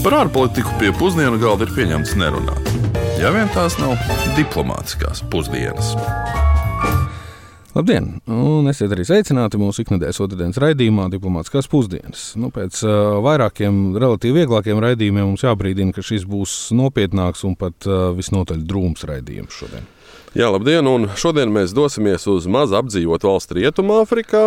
Par ārpolitiku pie pusdienu galda ir pieņemts nerunāt. Ja vien tās nav diplomātiskās pusdienas. Labdien! Un esiet arī sveicināti mūsu ikdienas otrdienas raidījumā, diplomātiskās pusdienas. Nu, pēc uh, vairākiem relatīvi vieglākiem raidījumiem mums jābrīdina, ka šis būs nopietnāks un pat uh, visnotaļ drūms raidījums šodien. Jā, labdien! Un šodien mēs dosimies uz mazu apdzīvotu valstu Rietumāfrikā.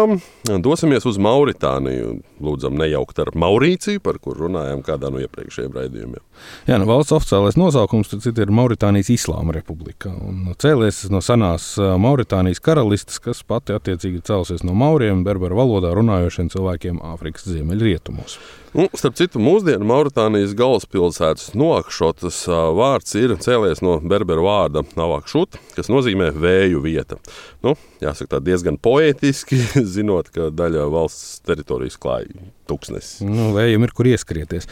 Dosimies uz Mauritāniju. Lūdzam, nejaukt ar Maurīciju, par kuru runājām kādā no iepriekšējiem raidījumiem. Jā, nu, valsts oficiālais nosaukums ir Mauritānijas Islāma Republika. Cēlies no senās Mauritānijas karalistes, kas pati attiecīgi celsies no mauriem, berberu valodā runājošiem cilvēkiem Āfrikas ziemeļrietumos. Un, nu, starp citu, mūsdienu Mauritānijas galvaspilsētas Noakšotas vārds ir cēlies no berberu vārda Navakšuta, kas nozīmē vēju vieta. Nu, jāsaka, diezgan poētiski, zinot, ka daļa valsts teritorijas klāja tūkstnesis. Nu, vējiem ir kur ieskrieties.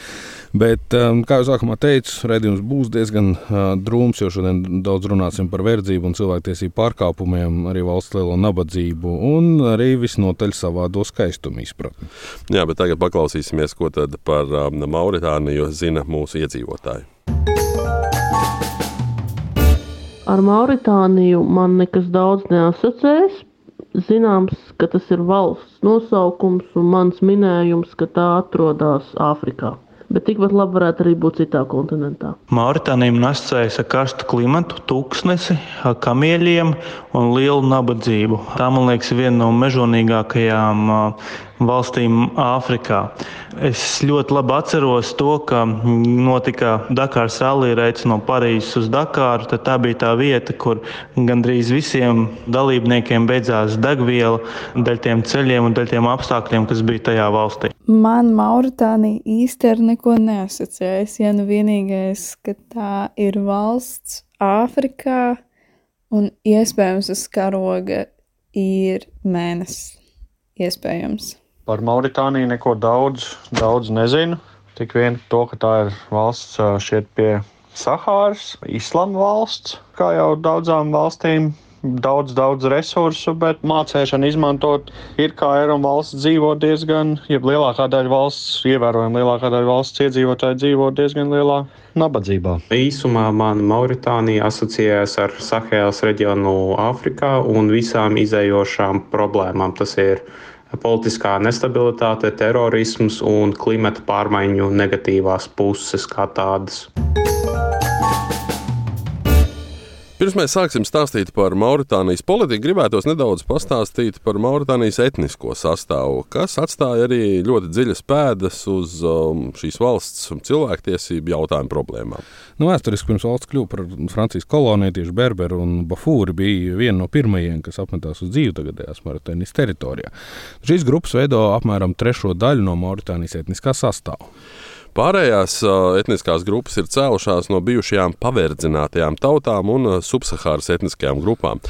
Bet, um, kā jau sākumā teicu, redzējums būs diezgan uh, drūms, jo šodien daudz runāsim par verdzību un cilvēktiesību pārkāpumiem, arī valsts lielo nabadzību un arī visnotaļ savādo skaistumu izpratni. Jā, bet tagad paklausīsimies, ko tad par um, Mauritāniju zina mūsu iedzīvotāji. Ar Mauritāniju man nekas daudz neasociējas. Zināms, ka tas ir valsts nosaukums un mans minējums, ka tā atrodas Āfrikā. Bet tikpat labi varētu arī būt citā kontinentā. Mauritānija asociējas ar karstu klimatu, tūkstnesi, kamieļiem un lielu nabadzību. Tā, man liekas, ir viena no mežonīgākajām valstīm Āfrikā. Es ļoti labi atceros to, ka notika Dakāras rallija no Parīzes uz Dakāru. Tā bija tā vieta, kur gandrīz visiem dalībniekiem beidzās degviela dēļ tiem ceļiem un dēļ tiem apstākļiem, kas bija tajā valstī. Man Mauritānija īsti ar neko neasociējas. Ja nu vienīgais, ka tā ir valsts Āfrikā un iespējams uz karoga ir mēnesis. Iespējams. Par Mauritāniju neko daudz, daudz nezinu. Tik vien to, ka tā ir valsts šeit pie Sahāras, Islāma valsts, kā jau daudzām valstīm. Daudz, daudz resursu, bet mācīšana izmantot ir kā ir un valsts dzīvo diezgan, ja lielākā daļa valsts, ievērojami lielākā daļa valsts iedzīvotāji dzīvo diezgan lielā nabadzībā. Īsumā man Mauritānija asociējas ar Sahēlas reģionu Āfrikā un visām izējošām problēmām. Tas ir politiskā nestabilitāte, terorisms un klimata pārmaiņu negatīvās puses kā tādas. Pirms mēs sāksim stāstīt par Mauritānijas politiku, gribētos nedaudz pastāstīt par Mauritānijas etnisko sastāvu, kas atstāja arī ļoti dziļas pēdas uz um, šīs valsts cilvēktiesību jautājumu problēmām. Nu, vēsturiski pirms valsts kļuva par Francijas koloniju, tieši Berberi un Bafūri bija viena no pirmajiem, kas apmetās uz dzīvi tagadējās Mauritānijas teritorijā. Šīs grupas veido apmēram trešo daļu no Mauritānijas etniskā sastāvā. Pārējās etniskās grupas ir cēlušās no bijušajām paverdzinātajām tautām un subsahāras etniskajām grupām.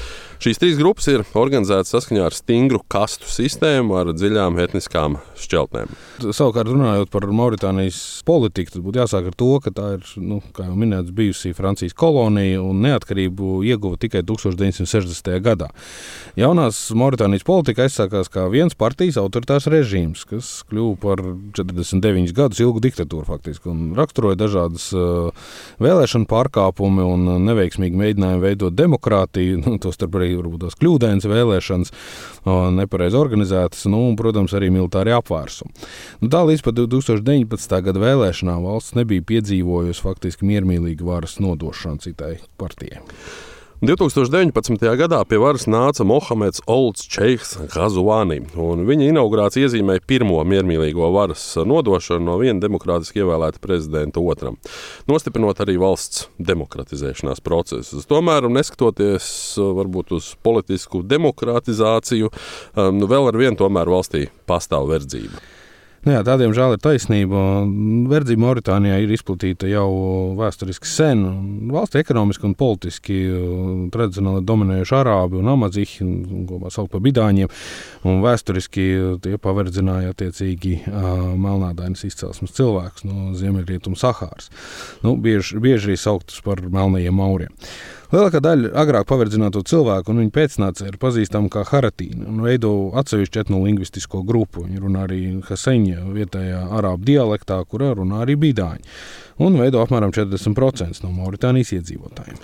Šīs trīs grupas ir organizētas saskaņā ar stingru kastu sistēmu, ar dziļām etniskām šķeltnēm. Savukārt, runājot par Mauritānijas politiku, tad būtu jāsāk ar to, ka tā ir, nu, kā jau minēts, bijusi Francijas kolonija un neatkarību ieguva tikai 1960. gadā. Jaunās Mauritānijas politika aizsākās kā viens partijas autoritārs režīms, kas kļuva par 49 gadus ilgu diktatūru faktiski un raksturoja dažādas uh, vēlēšanu pārkāpumi un neveiksmīgi mēģinājumi veidot demokrātiju, nu, tostarp arī arī varbūt tās kļūdainas vēlēšanas, nepareizi organizētas, nu, un, protams, arī militāri apvērsumi. Nu, tā līdz pat 2019. gada vēlēšanām valsts nebija piedzīvojusi faktiski miermīlīgu varas nodošanu citai partijai. 2019. gadā pie varas nāca Mohameds Olds Čeiks Hazuvāni, un viņa inaugurācija iezīmēja pirmo miermīlīgo varas nodošanu no viena demokrātiski ievēlēta prezidenta otram, nostiprinot arī valsts demokratizēšanās procesus. Tomēr, neskatoties varbūt uz politisku demokratizāciju, nu, vēl ar vienu tomēr valstī pastāv verdzība. Nu jā, tādiem žēl ir taisnība. Verdzība Mauritānijā ir izplatīta jau vēsturiski sen. Valsts ekonomiski un politiski tradicionāli dominējuši arābi un amazihi, ko mēs saucam par bidāņiem. Un vēsturiski tie paverdzināja attiecīgi melnādainas izcelsmes cilvēkus no Ziemeļrietumu Sahāras. Nu, bieži, bieži arī sauktus par melnajiem mauriem. Lielākā daļa agrāk paverdzināto cilvēku un viņu pēcnācēju ir pazīstama kā haratīna un veido atsevišķu etnolingvistisko grupu. Viņi runā arī haseņa vietējā arābu dialektā, kurā runā arī bidāņi, un veido apmēram 40% no Mauritānijas iedzīvotājiem.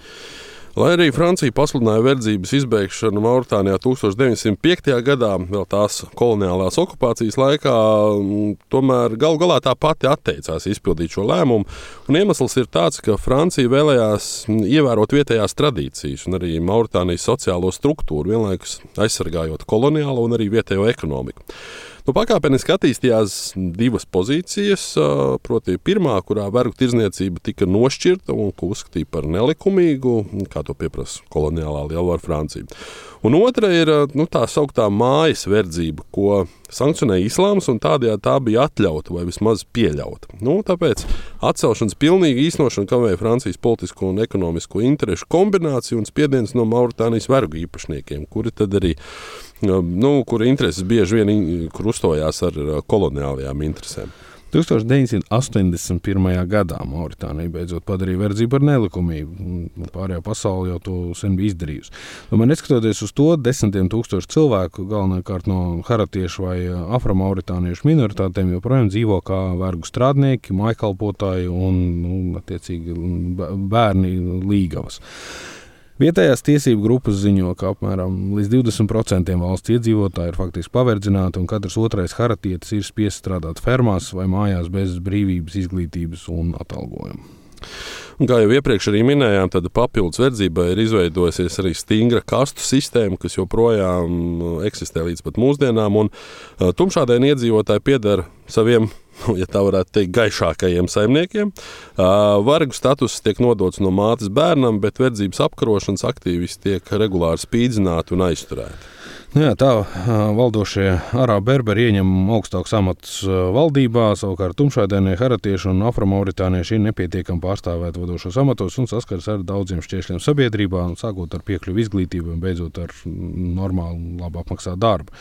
Lai arī Francija pasludināja verdzības izbeigšanu Mauritānijā 1905. gadā, vēl tās koloniālās okupācijas laikā, tomēr galu galā tā pati atteicās izpildīt šo lēmumu. Un iemesls ir tāds, ka Francija vēlējās ievērot vietējās tradīcijas un arī Mauritānijas sociālo struktūru, vienlaikus aizsargājot koloniālo un arī vietējo ekonomiku. Nu, pakāpeniski attīstījās divas pozīcijas. Proti, pirmā, kurā vergu tirzniecība tika nošķirta un ko uzskatīja par nelikumīgu, kā to pieprasa koloniālā lielvara Francija. Un otra ir nu, tā sauktā mājas verdzība, ko sankcionēja islāms, un tādējādi tā bija atļauta vai vismaz pieļauta. Nu, tāpēc atcelšanas pilnīga īstenošana kavēja Francijas politisko un ekonomisko interešu kombināciju un spiediens no Mauritānijas vergu īpašniekiem, kuri tad arī nu, kura intereses bieži vien krustojās ar koloniālajām interesēm. 1981. gadā Mauritānija beidzot padarīja verdzību par nelikumīgu. Pārējā pasaule jau to sen bija izdarījusi. Tomēr, neskatoties uz to, desmitiem tūkstoši cilvēku, galvenokārt no haratiešu vai afromauritāniešu minoritātēm, joprojām dzīvo kā vergu strādnieki, maikalpotāji un nu, bērni līgavas. Vietējās tiesību grupas ziņo, ka apmēram līdz 20% valsts iedzīvotāji ir faktiski paverdzināti, un katrs otrais haratietis ir spiests strādāt fermās vai mājās bez brīvības, izglītības un atalgojuma. Un kā jau iepriekš minējām, tad papildus verdzībai ir izveidojusies arī stingra kastu sistēma, kas joprojām eksistē līdz pat mūsdienām. Un, uh, tumšādēni iedzīvotāji pieder saviem Nu, ja tā varētu teikt, gaišākajiem saimniekiem. Vargu status tiek nodots no mātes bērnam, bet verdzības apkarošanas aktīvisti tiek regulāri spīdzināti un aizturēti. Jā, tā valdošie arābu berberi ieņem augstākus amatus valdībā, savukārt tumšādainie haratieši un afromauritānieši ir nepietiekami pārstāvēti vadošos amatos un saskars ar daudziem šķēršļiem sabiedrībā, sākot ar piekļuvi izglītībai un beidzot ar normālu, labi apmaksātu darbu.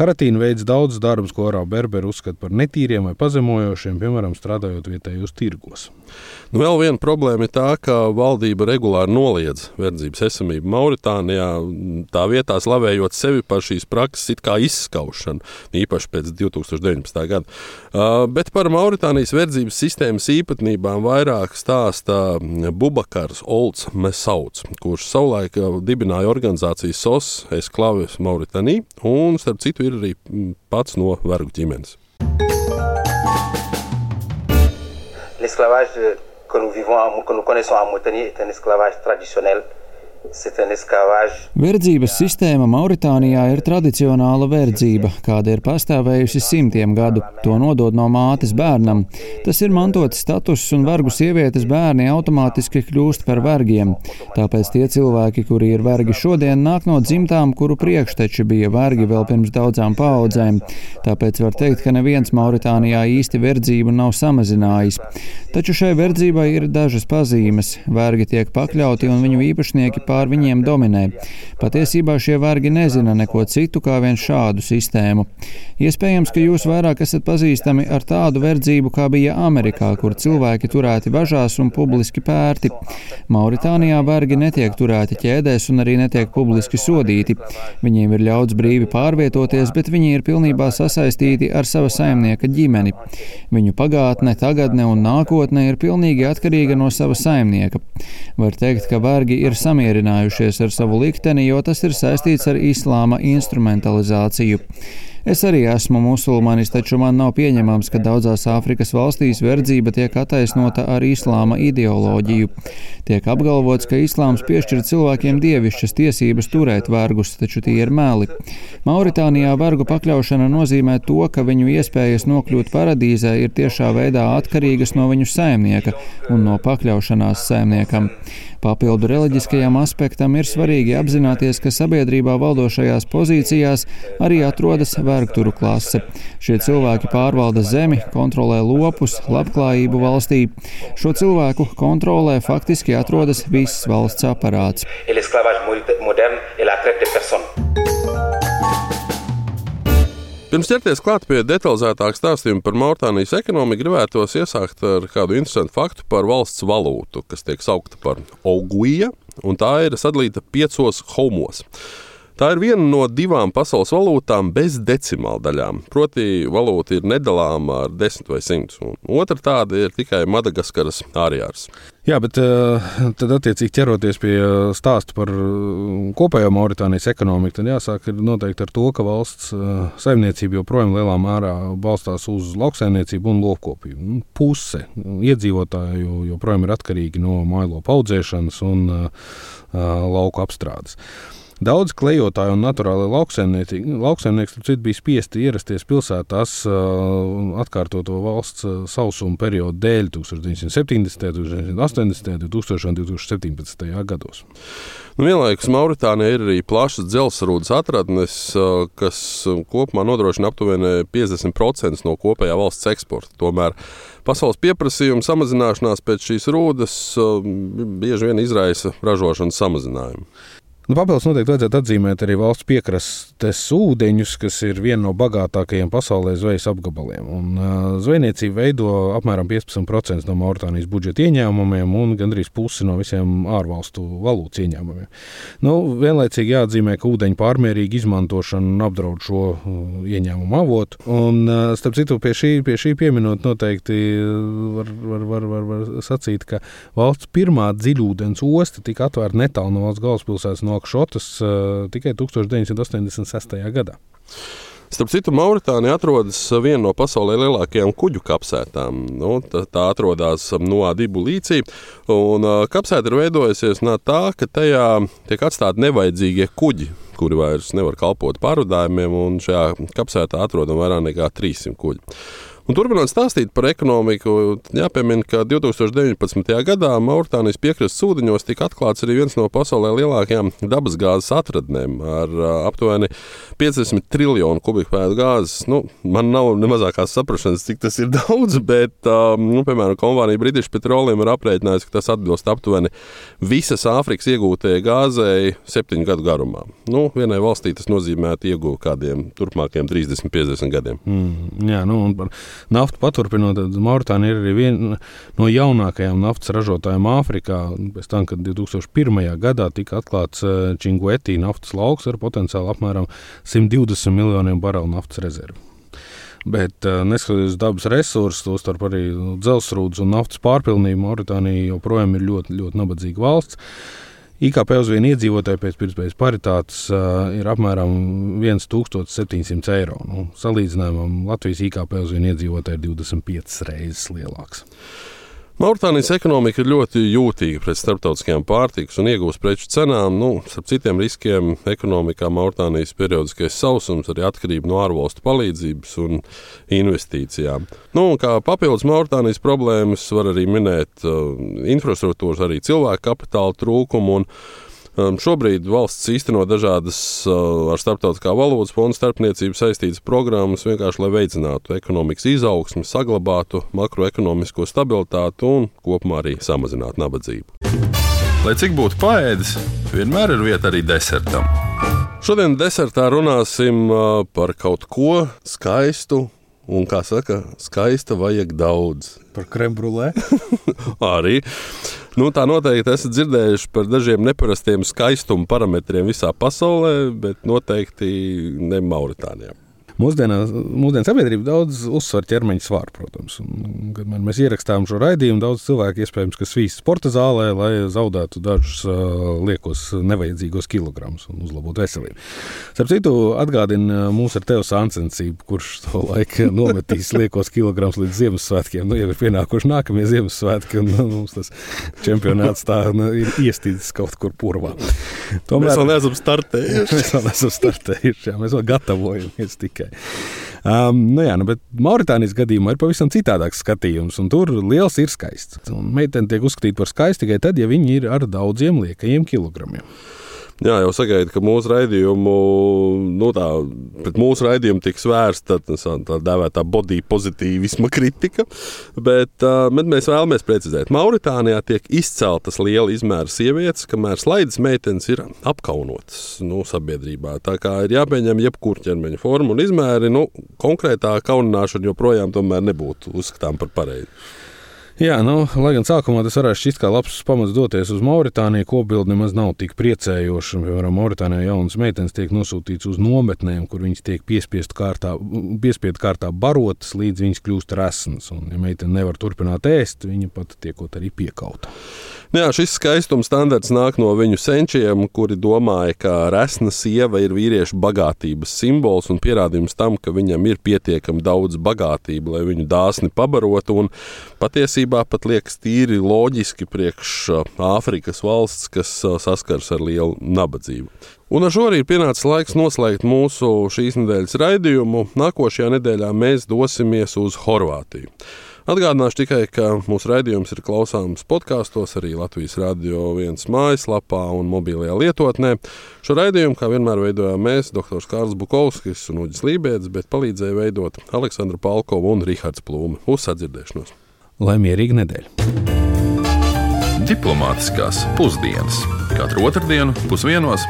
Haratīna veids daudzus darbus, ko arābu berberi uzskata par netīriem vai pazemojošiem, piemēram, strādājot vietējos tirgos. Nu, vēl viena problēma ir tā, ka valdība regulāri noliedz verdzības esamību Mauritānijā, tā vietā slavējot sevi par šīs prakses izskaušanu, īpaši pēc 2019. gada. Uh, bet par Mauritānijas verdzības sistēmas īpatnībām vairāk stāsta Bubakars Olds Mesauts, kurš savulaik dibināja organizāciju SOS Esklavis Mauritānī, un starp citu ir arī pats no vergu ģimenes. l'esclavage que nous vivons, que nous connaissons en Mauritanie est un esclavage traditionnel Verdzības sistēma Mauritānijā ir tradicionāla verdzība, kāda ir pastāvējusi simtiem gadu. To nodod no mātes bērnam. Tas ir mantots status, un vergu sievietes bērni automātiski kļūst par vergiem. Tāpēc tie cilvēki, kuri ir vergi šodien, nāk no dzimtām, kuru priekšteči bija vergi vēl pirms daudzām paudzēm. Tāpēc var teikt, ka neviens Mauritānijā īsti verdzību nav samazinājis. Taču šai verdzībai ir dažas pazīmes. Vergi tiek pakļauti un viņu īpašnieki pār viņiem dominē. Patiesībā šie vergi nezina neko citu kā vien šādu sistēmu. Iespējams, ka jūs vairāk esat pazīstami ar tādu verdzību, kā bija Amerikā, kur cilvēki turēti važās un publiski pērti. Mauritānijā vergi netiek turēti ķēdēs un arī netiek publiski sodīti. Viņiem ir ļauts brīvi pārvietoties, bet viņi ir pilnībā sasaistīti ar sava saimnieka ģimeni. Viņu pagātne, tagadne un nākotne ir pilnīgi atkarīga no sava saimnieka. Var teikt, ka vergi ir samierināti apmierinājušies ar savu likteni, jo tas ir saistīts ar islāma instrumentalizāciju. Es arī esmu musulmanis, taču man nav pieņemams, ka daudzās Āfrikas valstīs verdzība tiek attaisnota ar islāma ideoloģiju. Tiek apgalvots, ka islāms piešķir cilvēkiem dievišķas tiesības turēt vergus, taču tie ir meli. Mauritānijā vergu pakļaušana nozīmē to, ka viņu iespējas nokļūt paradīzē ir tiešā veidā atkarīgas no viņu saimnieka un no pakļaušanās saimniekam. Papildu reliģiskajam aspektam ir svarīgi apzināties, ka sabiedrībā valdošajās pozīcijās arī atrodas vergturu klase. Šie cilvēki pārvalda zemi, kontrolē lopus, labklājību valstī. Šo cilvēku kontrolē faktiski atrodas viss valsts aparāts. Pirms ķerties klāt pie detalizētāka stāstījuma par Mauritānijas ekonomiku, gribētos iesākt ar kādu interesantu faktu par valsts valūtu, kas tiek saukta par Oguija. un tā ir sadalīta piecos homos. Tā ir viena no divām pasaules valūtām bez decimāla daļām. Proti, valūta ir nedalāma ar 10 vai 100, un otra tāda ir tikai Madagaskaras ārjārs. Jā, bet eh, tad, attiecīgi, ķeroties pie eh, stāsta par eh, kopējo Mauritānijas ekonomiku, tad jāsāk noteikti ar to, ka valsts saimniecība joprojām lielā mērā balstās uz lauksaimniecību un lopkopību. Nu, puse iedzīvotāju joprojām ir atkarīgi no mailopu audzēšanas un lauku apstrādes. Daudz klejotāju un naturāli lauksaimnieki, bija spiesti ierasties pilsētās atkārtot to valsts sausuma periodu dēļ 1970., 1980., 2000. un 2017. gados. Nu, vienlaikus Mauritānijā ir arī plašas dzelzceļa atradnes, kas kopumā nodrošina aptuveni 50% no kopējā valsts eksporta. Tomēr pasaules pieprasījuma samazināšanās pēc šīs rūdas bieži vien izraisa ražošanas samazinājumu. Nu, papildus noteikti vajadzētu atzīmēt arī valsts piekrastes ūdeņus, kas ir viena no bagātākajiem pasaulē zvejas apgabaliem. Un, uh, zvejniecība veido apmēram 15% no Mauritānijas budžeta ieņēmumiem un gandrīz pusi no visiem ārvalstu valūtas ieņēmumiem. Nu, vienlaicīgi jāatzīmē, ka ūdeņu pārmērīga izmantošana apdraud šo uh, ieņēmumu avotu. Un, uh, starp citu, pie šī, pie šī pieminot, noteikti var, var, var, var, var sacīt, ka valsts pirmā dziļūdens osta tika atvērta netālu no valsts galvaspilsētas. No Nokšotas uh, tikai 1986. gadā. Starp citu, Mauritānija atrodas vienā no pasaulē lielākajām kuģu kapsētām. Nu, tā, tā atrodas no Adibu līcī. Un, uh, kapsēta ir veidojusies no tā, ka tajā tiek atstāti nevajadzīgie kuģi, kuri vairs nevar kalpot pārvadājumiem. Šajā kapsētā atrodam vairāk nekā 300 kuģi. Un turpinot stāstīt par ekonomiku, jāpiemina, ka 2019. gadā Mauritānijas piekrastes ūdeņos tika atklāts arī viens no pasaulē lielākajām dabasgāzes atradnēm ar aptuveni 50 triljonu kubikmetru gāzes. Nu, man nav ne mazākās saprašanas, cik tas ir daudz, bet, nu, piemēram, kompānija British Petroleum ir aprēķinājusi, ka tas atbilst aptuveni visas Āfrikas iegūtajai gāzei septiņu gadu garumā. Nu, vienai valstī tas nozīmētu ieguvu kādiem turpmākajiem 30, 50 gadiem. Mm, jā, nu, un par naftu paturpinot, tad Mauritānija ir arī viena no jaunākajām naftas ražotājiem Āfrikā. Pēc tam, kad 2001. gadā tika atklāts Činguetī eh, naftas lauks ar potenciāli apmēram 120 miljoniem barelu naftas rezervi. Bet, eh, neskatoties dabas resursus, tostarp arī dzelzceļa un naftas pārpilnību, Mauritānija joprojām ir ļoti, ļoti nabadzīga valsts. IKP uz vienu iedzīvotāju pēc pirktspējas paritātes uh, ir apmēram 1700 eiro. Nu, salīdzinājumam Latvijas IKP uz vienu iedzīvotāju ir 25 reizes lielāks. Mauritānijas ekonomika ir ļoti jūtīga pret starptautiskajām pārtikas un iegūst preču cenām. Nu, starp citiem riskiem ekonomikā Mauritānijas periodiskais sausums, arī atkarība no ārvalstu palīdzības un investīcijām. Nu, un kā papildus Mauritānijas problēmas var arī minēt uh, infrastruktūras, arī cilvēku kapitāla trūkumu. Un, šobrīd valsts īsteno dažādas uh, ar starptautiskā valodas fonda starpniecību saistītas programmas, vienkārši lai veicinātu ekonomikas izaugsmi, saglabātu makroekonomisko stabilitāti un kopumā arī samazinātu nabadzību. Lai cik būtu paēdis, vienmēr ir vieta arī desertam. Šodien desertā runāsim uh, par kaut ko skaistu. Un, kā saka, skaista vajag daudz. Par krembrulē? arī. Nu, tā noteikti esat dzirdējuši par dažiem neparastiem skaistuma parametriem visā pasaulē, bet noteikti ne Mauritānijā. Mūsdienās, mūsdienu sabiedrība daudz uzsver ķermeņa svaru, protams. Un, kad mēs ierakstām šo raidījumu, daudz cilvēku iespējams, ka svīst sporta zālē, lai zaudētu dažus uh, liekos nevajadzīgos kilogramus un uzlabotu veselību. Starp citu, atgādina mūs ar tevi sāncensību, kurš to laiku nometīs liekos kilogramus līdz Ziemassvētkiem. Nu, jau ir pienākuši nākamie Ziemassvētki, un nu, mums tas čempionāts tā nu, ir iestīdzis kaut kur purvā. Tomēr mēs vēl neesam startējuši. mēs vēl neesam startējuši, jā, mēs vēl gatavojamies tikai. Um, nu jā, nu, bet Mauritānijas gadījumā ir pavisam citādāks skatījums, un tur liels ir skaists. Un meitene tiek uzskatīta par skaistu tikai tad, ja viņi ir ar daudziem liekajiem kilogramiem. Jā, jau sagaida, ka mūsu raidījumu, nu tā, pret mūsu raidījumu tiks vērsta tā, tā dēvētā body pozitīvisma kritika, bet, bet mēs vēlamies precizēt. Mauritānijā tiek izceltas liela izmēra sievietes, kamēr slaidas meitenes ir apkaunotas nu, sabiedrībā. Tā kā ir jāpieņem jebkur ķermeņa forma un izmēri, nu, konkrētā kaunināšana joprojām nebūtu uzskatām par pareizi. Jā, nu, lai gan sākumā tas varētu šķist kā labs pamats doties uz Mauritāniju, kopbildi nemaz nav tik priecējoša. Piemēram, Mauritānijā jaunas meitenes tiek nosūtītas uz nometnēm, kur viņas tiek piespiedu kārtā, piespiedu kārtā barotas, līdz viņas kļūst resnas. Un, ja meitene nevar turpināt ēst, viņa pat tiekot arī piekauta. Nu jā, šis skaistuma standarts nāk no viņu senčiem, kuri domāja, ka resna sieva ir vīriešu bagātības simbols un pierādījums tam, ka viņam ir pietiekami daudz bagātību, lai viņu dāsni pabarotu. Patiesībā pat liekas tīri loģiski priekš Āfrikas valsts, kas saskars ar lielu nabadzību. Un ar šo arī pienācis laiks noslēgt mūsu šīs nedēļas raidījumu. Nākošajā nedēļā mēs dosimies uz Horvātiju. Atgādināšu tikai, ka mūsu raidījums ir klausāms podkāstos, arī Latvijas Rādio 1 mājaslapā un mobilajā lietotnē. Šo raidījumu, kā vienmēr, veidojām mēs, dr. Kārls Bukovskis un Uģis Lībijams, bet palīdzēja veidot Aleksandra Palkova un Rihards Plūme. Uz sadzirdēšanos! Lai mierīga nedēļa! Diplomātiskās pusdienas katru otrdienu pusdienos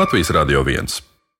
Latvijas Rādio 1.